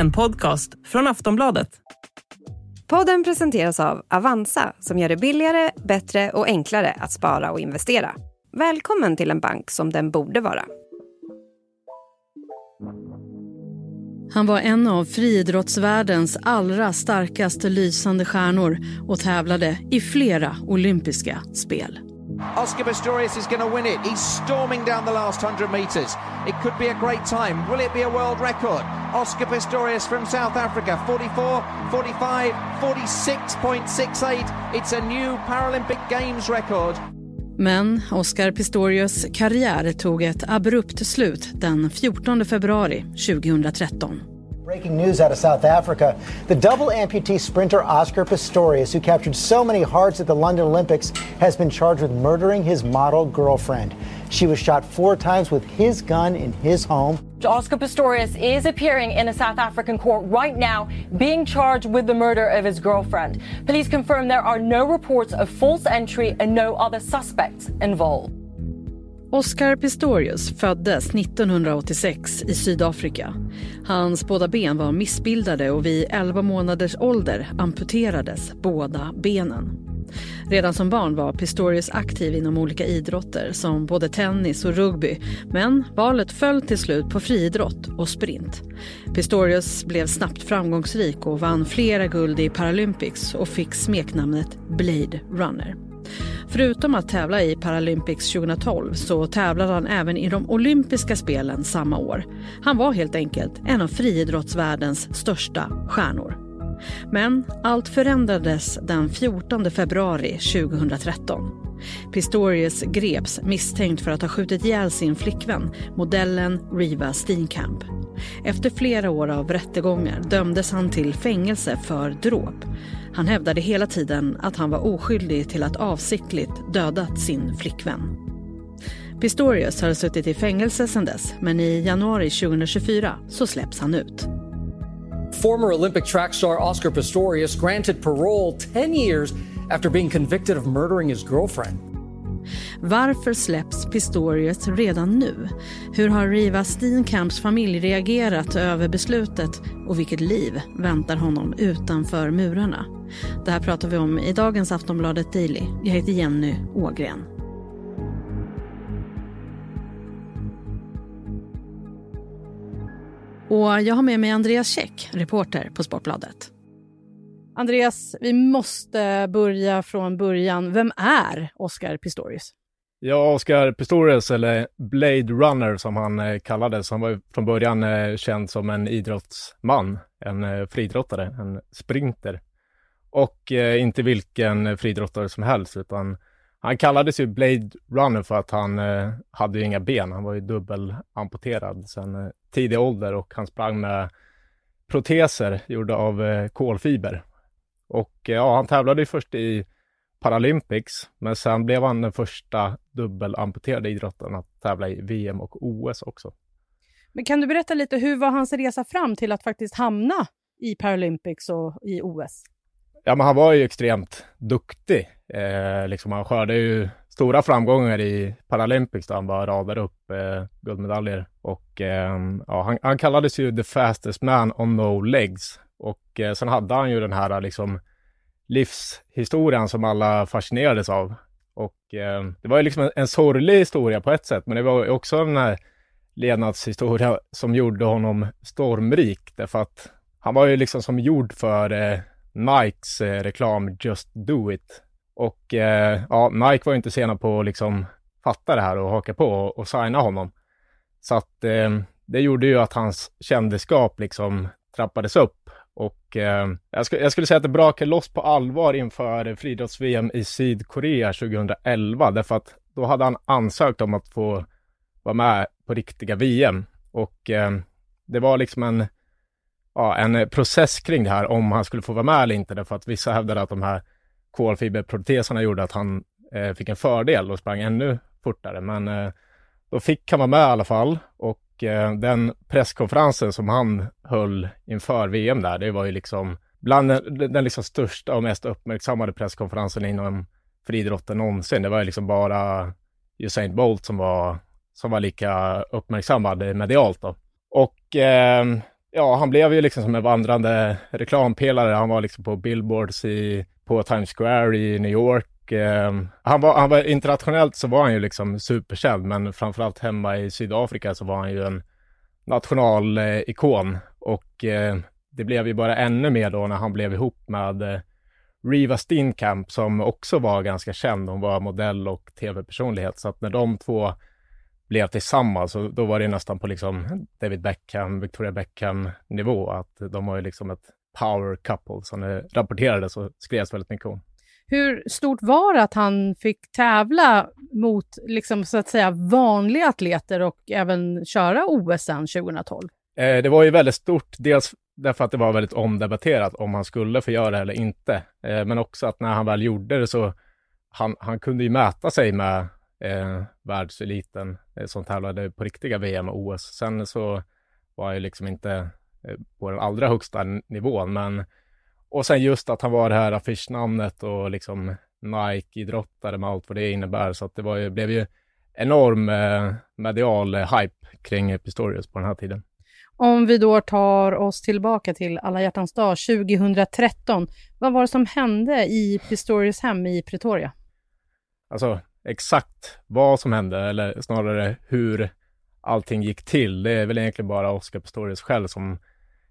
en podcast från Aftonbladet. Podden presenteras av Avanza som gör det billigare, bättre och enklare att spara och investera. Välkommen till en bank som den borde vara. Han var en av friidrottsvärldens allra starkaste lysande stjärnor och tävlade i flera olympiska spel. Oscar Pistorius is going to win it. He's storming down the last 100 metres. It could be a great time. Will it be a world record? Oscar Pistorius from South Africa, 44, 45, 46.68. It's a new Paralympic Games record. Men Oscar Pistorius karriär tog ett abrupt slut den 14 februari 2013. Breaking news out of South Africa. The double amputee sprinter Oscar Pistorius, who captured so many hearts at the London Olympics, has been charged with murdering his model girlfriend. She was shot four times with his gun in his home. Oscar Pistorius is appearing in a South African court right now, being charged with the murder of his girlfriend. Police confirm there are no reports of false entry and no other suspects involved. Oscar Pistorius föddes 1986 i Sydafrika. Hans båda ben var missbildade och vid 11 månaders ålder amputerades båda benen. Redan som barn var Pistorius aktiv inom olika idrotter som både tennis och rugby men valet föll till slut på friidrott och sprint. Pistorius blev snabbt framgångsrik och vann flera guld i Paralympics och fick smeknamnet Blade Runner. Förutom att tävla i Paralympics 2012 så tävlade han även i de olympiska spelen samma år. Han var helt enkelt en av friidrottsvärldens största stjärnor. Men allt förändrades den 14 februari 2013. Pistorius greps misstänkt för att ha skjutit ihjäl sin flickvän, modellen Riva Steenkamp. Efter flera år av rättegångar dömdes han till fängelse för dråp. Han hävdade hela tiden att han var oskyldig till att avsiktligt dödat sin flickvän. Pistorius har suttit i fängelse sedan dess men i januari 2024 så släpps han ut. Former Olympic track star Oscar Pistorius granted parole 10 years after being convicted of murdering his girlfriend. Varför släpps Pistorius redan nu? Hur har Riva Steenkamps familj reagerat över beslutet och vilket liv väntar honom utanför murarna? Det här pratar vi om i dagens Aftonbladet Daily. Jag heter Jenny Ågren. Och jag har med mig Andreas Käck, reporter på Sportbladet. Andreas, vi måste börja från början. Vem är Oscar Pistorius? Ja, Oscar Pistorius, eller Blade Runner som han eh, kallades, han var från början eh, känd som en idrottsman, en eh, friidrottare, en sprinter. Och eh, inte vilken friidrottare som helst, utan han kallades ju Blade Runner för att han eh, hade ju inga ben. Han var ju dubbelamputerad sedan eh, tidig ålder och han sprang med proteser gjorda av kolfiber. Och eh, ja, han tävlade ju först i Paralympics, men sen blev han den första dubbelamputerade idrottaren att tävla i VM och OS också. Men kan du berätta lite, hur var hans resa fram till att faktiskt hamna i Paralympics och i OS? Ja, men han var ju extremt duktig. Eh, liksom han skördade ju stora framgångar i Paralympics där han bara radade upp eh, guldmedaljer. Och eh, ja, han, han, kallades ju the fastest man on no legs. Och eh, sen hade han ju den här eh, liksom livshistorien som alla fascinerades av. Och eh, det var ju liksom en, en sorglig historia på ett sätt, men det var också den här levnadshistoria som gjorde honom stormrik, därför att han var ju liksom som gjord för eh, Nikes eh, reklam Just Do It. Och eh, ja, Nike var ju inte sena på att liksom fatta det här och haka på och, och signa honom. Så att eh, det gjorde ju att hans kändisskap liksom trappades upp och eh, jag, skulle, jag, skulle säga att det brakade loss på allvar inför friidrotts-VM i Sydkorea 2011 därför att då hade han ansökt om att få vara med på riktiga VM och eh, det var liksom en ja, en process kring det här om han skulle få vara med eller inte därför att vissa hävdade att de här kolfiberproteserna gjorde att han eh, fick en fördel och sprang ännu fortare. Men eh, då fick han vara med i alla fall och eh, den presskonferensen som han höll inför VM där, det var ju liksom bland den, den liksom största och mest uppmärksammade presskonferensen inom friidrotten någonsin. Det var ju liksom bara Usain Bolt som var, som var lika uppmärksammad medialt då. Och eh, ja, han blev ju liksom som en vandrande reklampelare. Han var liksom på billboards i, på Times Square i New York. Eh, han, var, han var internationellt så var han ju liksom superkänd, men framförallt hemma i Sydafrika så var han ju en nationalikon och eh, det blev ju bara ännu mer då när han blev ihop med eh, Riva Steenkamp som också var ganska känd. Hon var modell och tv-personlighet. Så att när de två blev tillsammans, så då var det nästan på liksom David Beckham, Victoria Beckham nivå. Att de var ju liksom ett power couple som det rapporterades och skrevs väldigt mycket om. Hur stort var det att han fick tävla mot liksom, så att säga, vanliga atleter och även köra OS sen 2012? Eh, det var ju väldigt stort, dels därför att det var väldigt omdebatterat om han skulle få göra det eller inte. Eh, men också att när han väl gjorde det så han, han kunde ju mäta sig med eh, världseliten eh, som tävlade på riktiga VM och OS. Sen så var han ju liksom inte eh, på den allra högsta nivån, men och sen just att han var det här affischnamnet och liksom Nike-idrottare med allt vad det innebär. Så att det var ju, blev ju enorm eh, medial hype kring Pistorius på den här tiden. Om vi då tar oss tillbaka till alla hjärtans dag 2013. Vad var det som hände i Pistorius hem i Pretoria? Alltså exakt vad som hände, eller snarare hur allting gick till, det är väl egentligen bara Oscar Pistorius själv som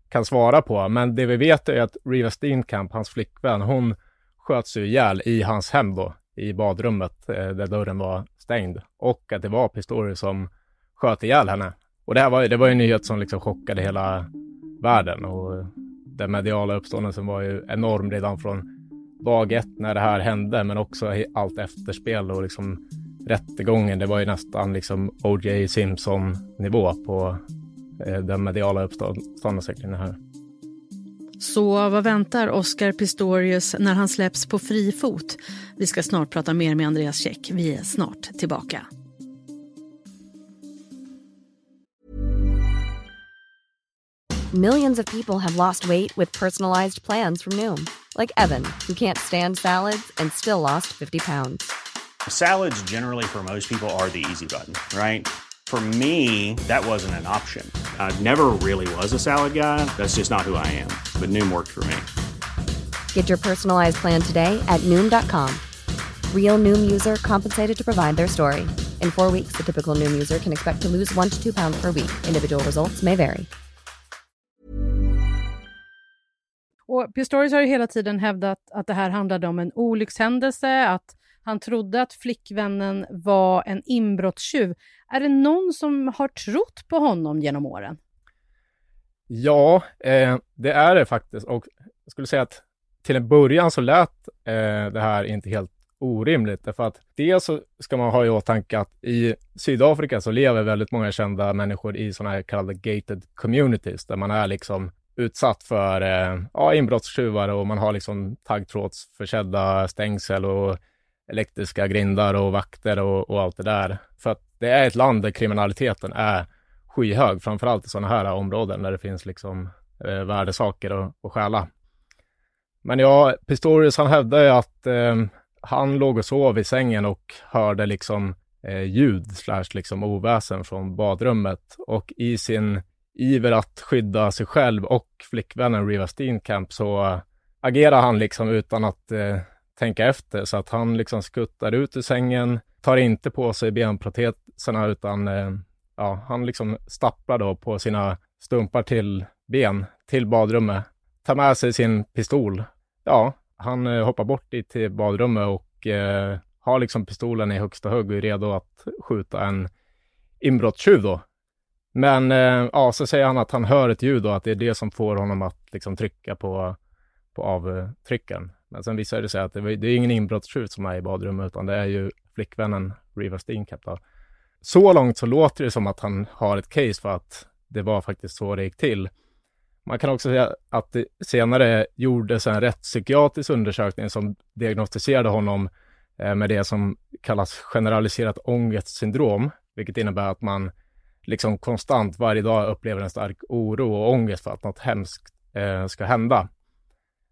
kan svara på. Men det vi vet är att Riva Steenkamp, hans flickvän, hon sköts ju ihjäl i hans hem då, i badrummet eh, där dörren var stängd. Och att det var Pistori som sköt ihjäl henne. Och det här var, det var ju en nyhet som liksom chockade hela världen och den mediala uppståndelsen var ju enorm redan från dag ett när det här hände, men också allt efterspel och liksom rättegången. Det var ju nästan liksom O.J. Simpson nivå på den mediala uppståndelsen här. Så vad väntar Oscar Pistorius när han släpps på fri fot? Vi ska snart prata mer med Andreas Käck. Vi är snart tillbaka. Millions of people have lost weight with personalized plans from Noom. Like Evan, who can't stand salads and still lost 50 pounds. Salads generally for most people are the easy button, right? For me, that wasn't an option. I never really was a salad guy. That's just not who I am. But Noom worked for me. Get your personalized plan today at Noom.com. Real Noom user compensated to provide their story. In four weeks, the typical Noom user can expect to lose one to two pounds per week. Individual results may vary. Och Pistorius har ju hela tiden hävdat att det här handlade om en olyckshändelse, att han trodde att flickvännen var en inbrottstjuv. Är det någon som har trott på honom genom åren? Ja, eh, det är det faktiskt. Och jag skulle säga att till en början så lät eh, det här inte helt orimligt. Därför att dels så ska man ha i åtanke att i Sydafrika så lever väldigt många kända människor i sådana här kallade gated communities, där man är liksom utsatt för eh, ja, inbrottstjuvar och man har liksom taggtrådsförsedda stängsel och elektriska grindar och vakter och, och, allt det där. För att det är ett land där kriminaliteten är skyhög, framförallt i sådana här områden där det finns liksom eh, värdesaker att, stjäla. Men ja, Pistorius han hävdar ju att eh, han låg och sov i sängen och hörde liksom eh, ljud slash liksom oväsen från badrummet och i sin iver att skydda sig själv och flickvännen Riva Steenkamp så agerar han liksom utan att eh, tänka efter så att han liksom skuttar ut ur sängen, tar inte på sig benproteserna utan eh, ja, han liksom stapplar då på sina stumpar till ben till badrummet, tar med sig sin pistol. Ja, han eh, hoppar bort dit till badrummet och eh, har liksom pistolen i högsta hugg och är redo att skjuta en inbrottstjuv då men eh, ja, så säger han att han hör ett ljud och att det är det som får honom att liksom trycka på, på avtrycken. Men sen visar det sig att det, det är ingen inbrottstjuv som är i badrummet, utan det är ju flickvännen Riva Steenkamp. Så långt så låter det som att han har ett case för att det var faktiskt så det gick till. Man kan också säga att det senare gjordes en rättspsykiatrisk undersökning som diagnostiserade honom eh, med det som kallas generaliserat ångestsyndrom, vilket innebär att man liksom konstant varje dag upplever en stark oro och ångest för att något hemskt eh, ska hända.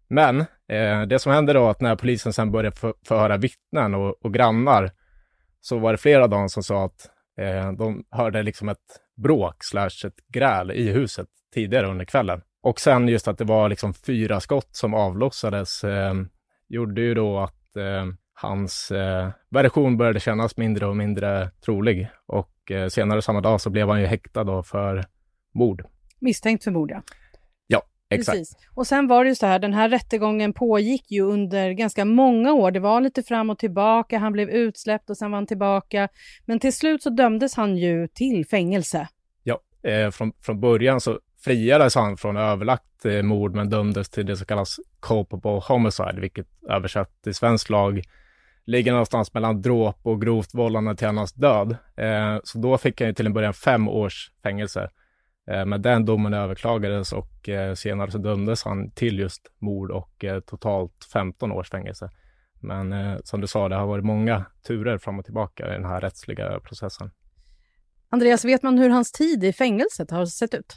Men eh, det som hände då att när polisen sen började för, förhöra vittnen och, och, grannar så var det flera av dem som sa att eh, de hörde liksom ett bråk slash ett gräl i huset tidigare under kvällen. Och sen just att det var liksom fyra skott som avlossades eh, gjorde ju då att eh, hans eh, version började kännas mindre och mindre trolig. Och eh, senare samma dag så blev han ju häktad då för mord. Misstänkt för mord. Ja, exakt. Precis. Och sen var det ju så här, den här rättegången pågick ju under ganska många år. Det var lite fram och tillbaka, han blev utsläppt och sen var han tillbaka. Men till slut så dömdes han ju till fängelse. Ja, eh, från, från början så friades han från överlagt eh, mord men dömdes till det som kallas culpable homicide, vilket översatt till svensk lag ligger någonstans mellan dråp och grovt vållande till annans död. Eh, så då fick han ju till en början fem års fängelse. Eh, men den domen överklagades och eh, senare så dömdes han till just mord och eh, totalt 15 års fängelse. Men som du sa, det har varit många turer fram och tillbaka i den här rättsliga processen. Andreas, vet man hur hans tid i fängelset har sett ut?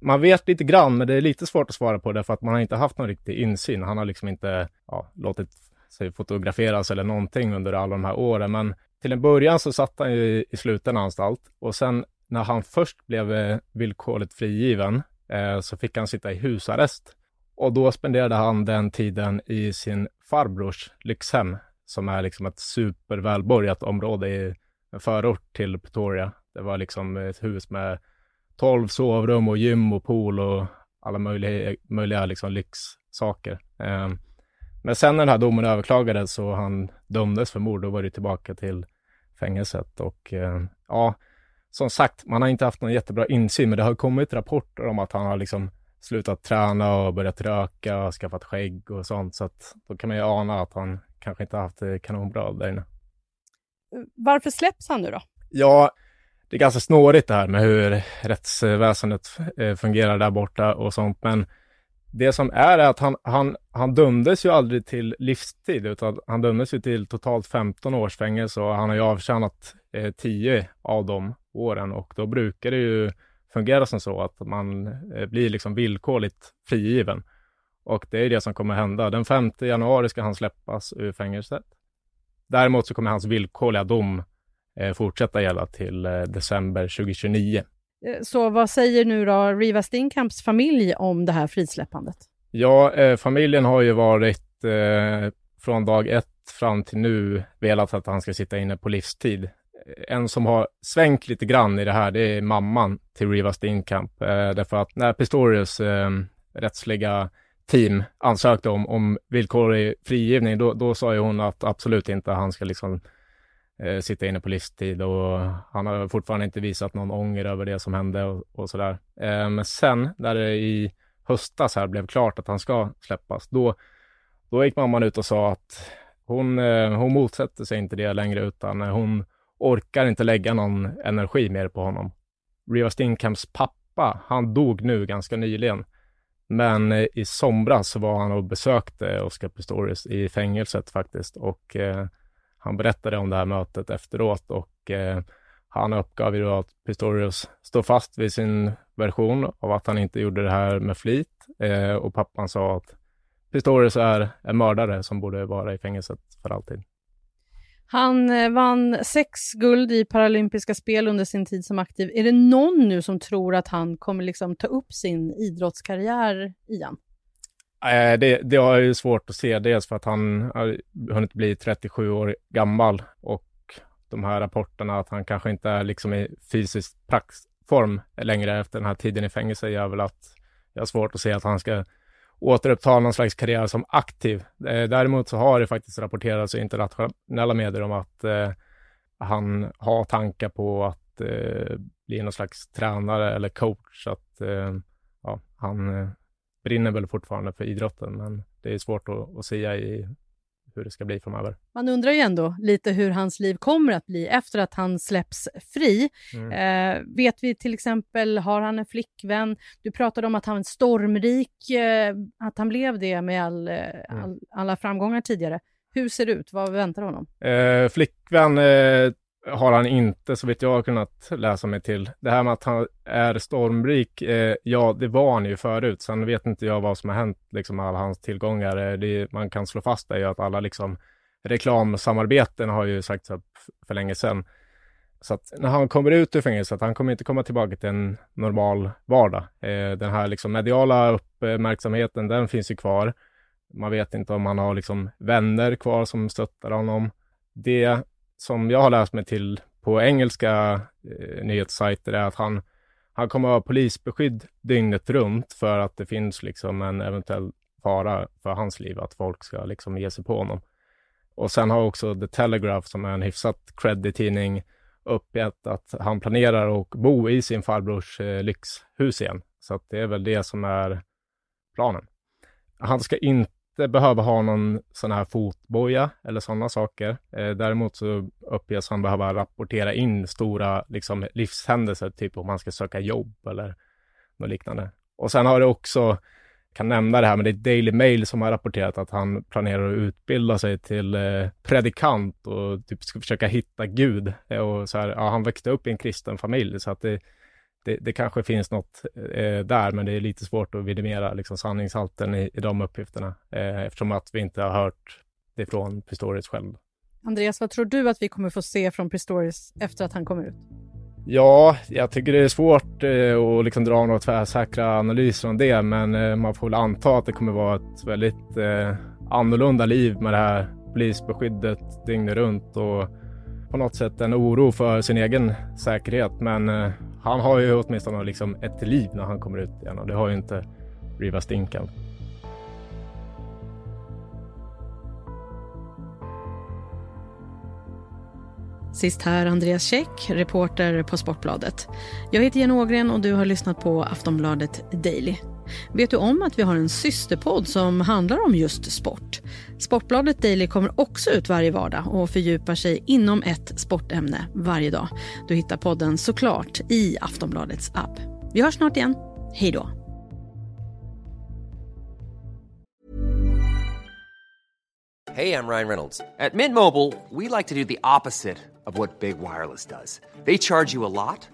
Man vet lite grann, men det är lite svårt att svara på det för att man har inte haft någon riktig insyn. Han har liksom inte ja, låtit sig fotograferas eller någonting under alla de här åren. Men till en början så satt han ju i sluten anstalt och sen när han först blev eh, villkorligt frigiven eh, så fick han sitta i husarrest. Och då spenderade han den tiden i sin farbrors lyxhem som är liksom ett supervälborgat område i en förort till Pretoria. Det var liksom ett hus med 12 sovrum och gym och pool och alla möjliga, möjliga liksom lyxsaker. Ehm, men sen när den här domen överklagades så han dömdes för mord, då var det tillbaka till fängelset och ehm, ja, som sagt, man har inte haft någon jättebra insyn, men det har kommit rapporter om att han har liksom slutat träna och börjat röka och skaffat skägg och sånt, så att då kan man ju ana att han kanske inte har haft det kanonbra där inne. Varför släpps han nu då? Ja, det är ganska snårigt det här med hur rättsväsendet eh, fungerar där borta och sånt, men det som är, är att han, han, han dömdes ju aldrig till livstid, utan han dömdes ju till totalt 15 års fängelse och han har ju avtjänat eh, 10 av de åren och då brukar det ju fungera som så att man eh, blir liksom villkorligt frigiven. Och det är det som kommer hända. Den 5 januari ska han släppas ur fängelset. Däremot så kommer hans villkorliga dom eh, fortsätta gälla till eh, december 2029. Eh, så vad säger nu då Riva Stinkamps familj om det här frisläppandet? Ja, eh, familjen har ju varit eh, från dag ett fram till nu velat att han ska sitta inne på livstid. En som har svängt lite grann i det här, det är mamman till Riva Steenkamp. Eh, därför att när Pistorius eh, rättsliga team ansökte om, om villkorlig frigivning, då, då sa ju hon att absolut inte han ska liksom eh, sitta inne på livstid och han har fortfarande inte visat någon ånger över det som hände och, och sådär. Eh, men sen när det i höstas här blev klart att han ska släppas, då, då gick mamman ut och sa att hon, eh, hon motsätter sig inte det längre utan hon orkar inte lägga någon energi mer på honom. Riva Stinkamps pappa, han dog nu ganska nyligen. Men eh, i somras så var han och besökte Oscar Pistorius i fängelset faktiskt och eh, han berättade om det här mötet efteråt och eh, han uppgav ju då att Pistorius står fast vid sin version av att han inte gjorde det här med flit eh, och pappan sa att Pistorius är en mördare som borde vara i fängelset för alltid. Han eh, vann sex guld i paralympiska spel under sin tid som aktiv. Är det någon nu som tror att han kommer liksom ta upp sin idrottskarriär igen? Eh, det, det har ju svårt att se, dels för att han har hunnit bli 37 år gammal och de här rapporterna att han kanske inte är liksom i fysisk praxform längre efter den här tiden i fängelse gör väl att jag har svårt att se att han ska återuppta någon slags karriär som aktiv. Eh, däremot så har det faktiskt rapporterats i internationella medier om att eh, han har tankar på att eh, bli någon slags tränare eller coach. Så att eh, ja, han eh, brinner väl fortfarande för idrotten, men det är svårt att, att säga i hur det ska bli framöver. Man undrar ju ändå lite hur hans liv kommer att bli efter att han släpps fri. Mm. Eh, vet vi till exempel, har han en flickvän? Du pratade om att han är stormrik, eh, att han blev det med all, eh, mm. all, alla framgångar tidigare. Hur ser det ut? Vad väntar honom? Eh, flickvän eh, har han inte, så vitt jag har kunnat läsa mig till. Det här med att han är stormrik, eh, ja, det var han ju förut. Sen vet inte jag vad som har hänt liksom, med alla hans tillgångar. Eh, det man kan slå fast är ju att alla liksom, reklamsamarbeten har ju sagts upp för länge sedan. Så att när han kommer ut ur fängelset, han kommer inte komma tillbaka till en normal vardag. Eh, den här liksom mediala uppmärksamheten, den finns ju kvar. Man vet inte om han har liksom vänner kvar som stöttar honom. Det som jag har läst mig till på engelska eh, nyhetssajter är att han, han kommer att ha polisbeskydd dygnet runt för att det finns liksom en eventuell fara för hans liv, att folk ska liksom ge sig på honom. Och sen har också The Telegraph, som är en hyfsat creddig tidning, uppgett att han planerar att bo i sin farbrors eh, lyxhus igen. Så att det är väl det som är planen. Han ska inte behöva ha någon sån här fotboja eller sådana saker. Eh, däremot så uppges han behöva rapportera in stora liksom, livshändelser, typ om han ska söka jobb eller något liknande. Och sen har det också kan nämna det här, men det är Daily Mail som har rapporterat att han planerar att utbilda sig till eh, predikant och typ ska försöka hitta Gud. Eh, och så här, ja, han växte upp i en kristen familj, så att det, det, det kanske finns något eh, där, men det är lite svårt att vidimera liksom, sanningshalten i, i de uppgifterna, eh, eftersom att vi inte har hört det från Pistorius själv. Andreas, vad tror du att vi kommer få se från Pistorius efter att han kommer ut? Ja, jag tycker det är svårt eh, att liksom dra några tvärsäkra analyser om det, men eh, man får väl anta att det kommer vara ett väldigt eh, annorlunda liv med det här polisbeskyddet dygnet runt och på något sätt en oro för sin egen säkerhet. Men eh, han har ju åtminstone liksom ett liv när han kommer ut igen och det har ju inte Riva Stinkan. Sist här Andreas Käck, reporter på Sportbladet. Jag heter Jenny Ågren och du har lyssnat på Aftonbladet Daily. Vet du om att vi har en systerpodd som handlar om just sport? Sportbladet Daily kommer också ut varje vardag och fördjupar sig inom ett sportämne varje dag. Du hittar podden såklart i Aftonbladets app. Vi hörs snart igen. Hej då! Hej, jag Ryan Reynolds. På Midmobile vill vi like to do opposite of vad Big Wireless gör. De laddar dig mycket.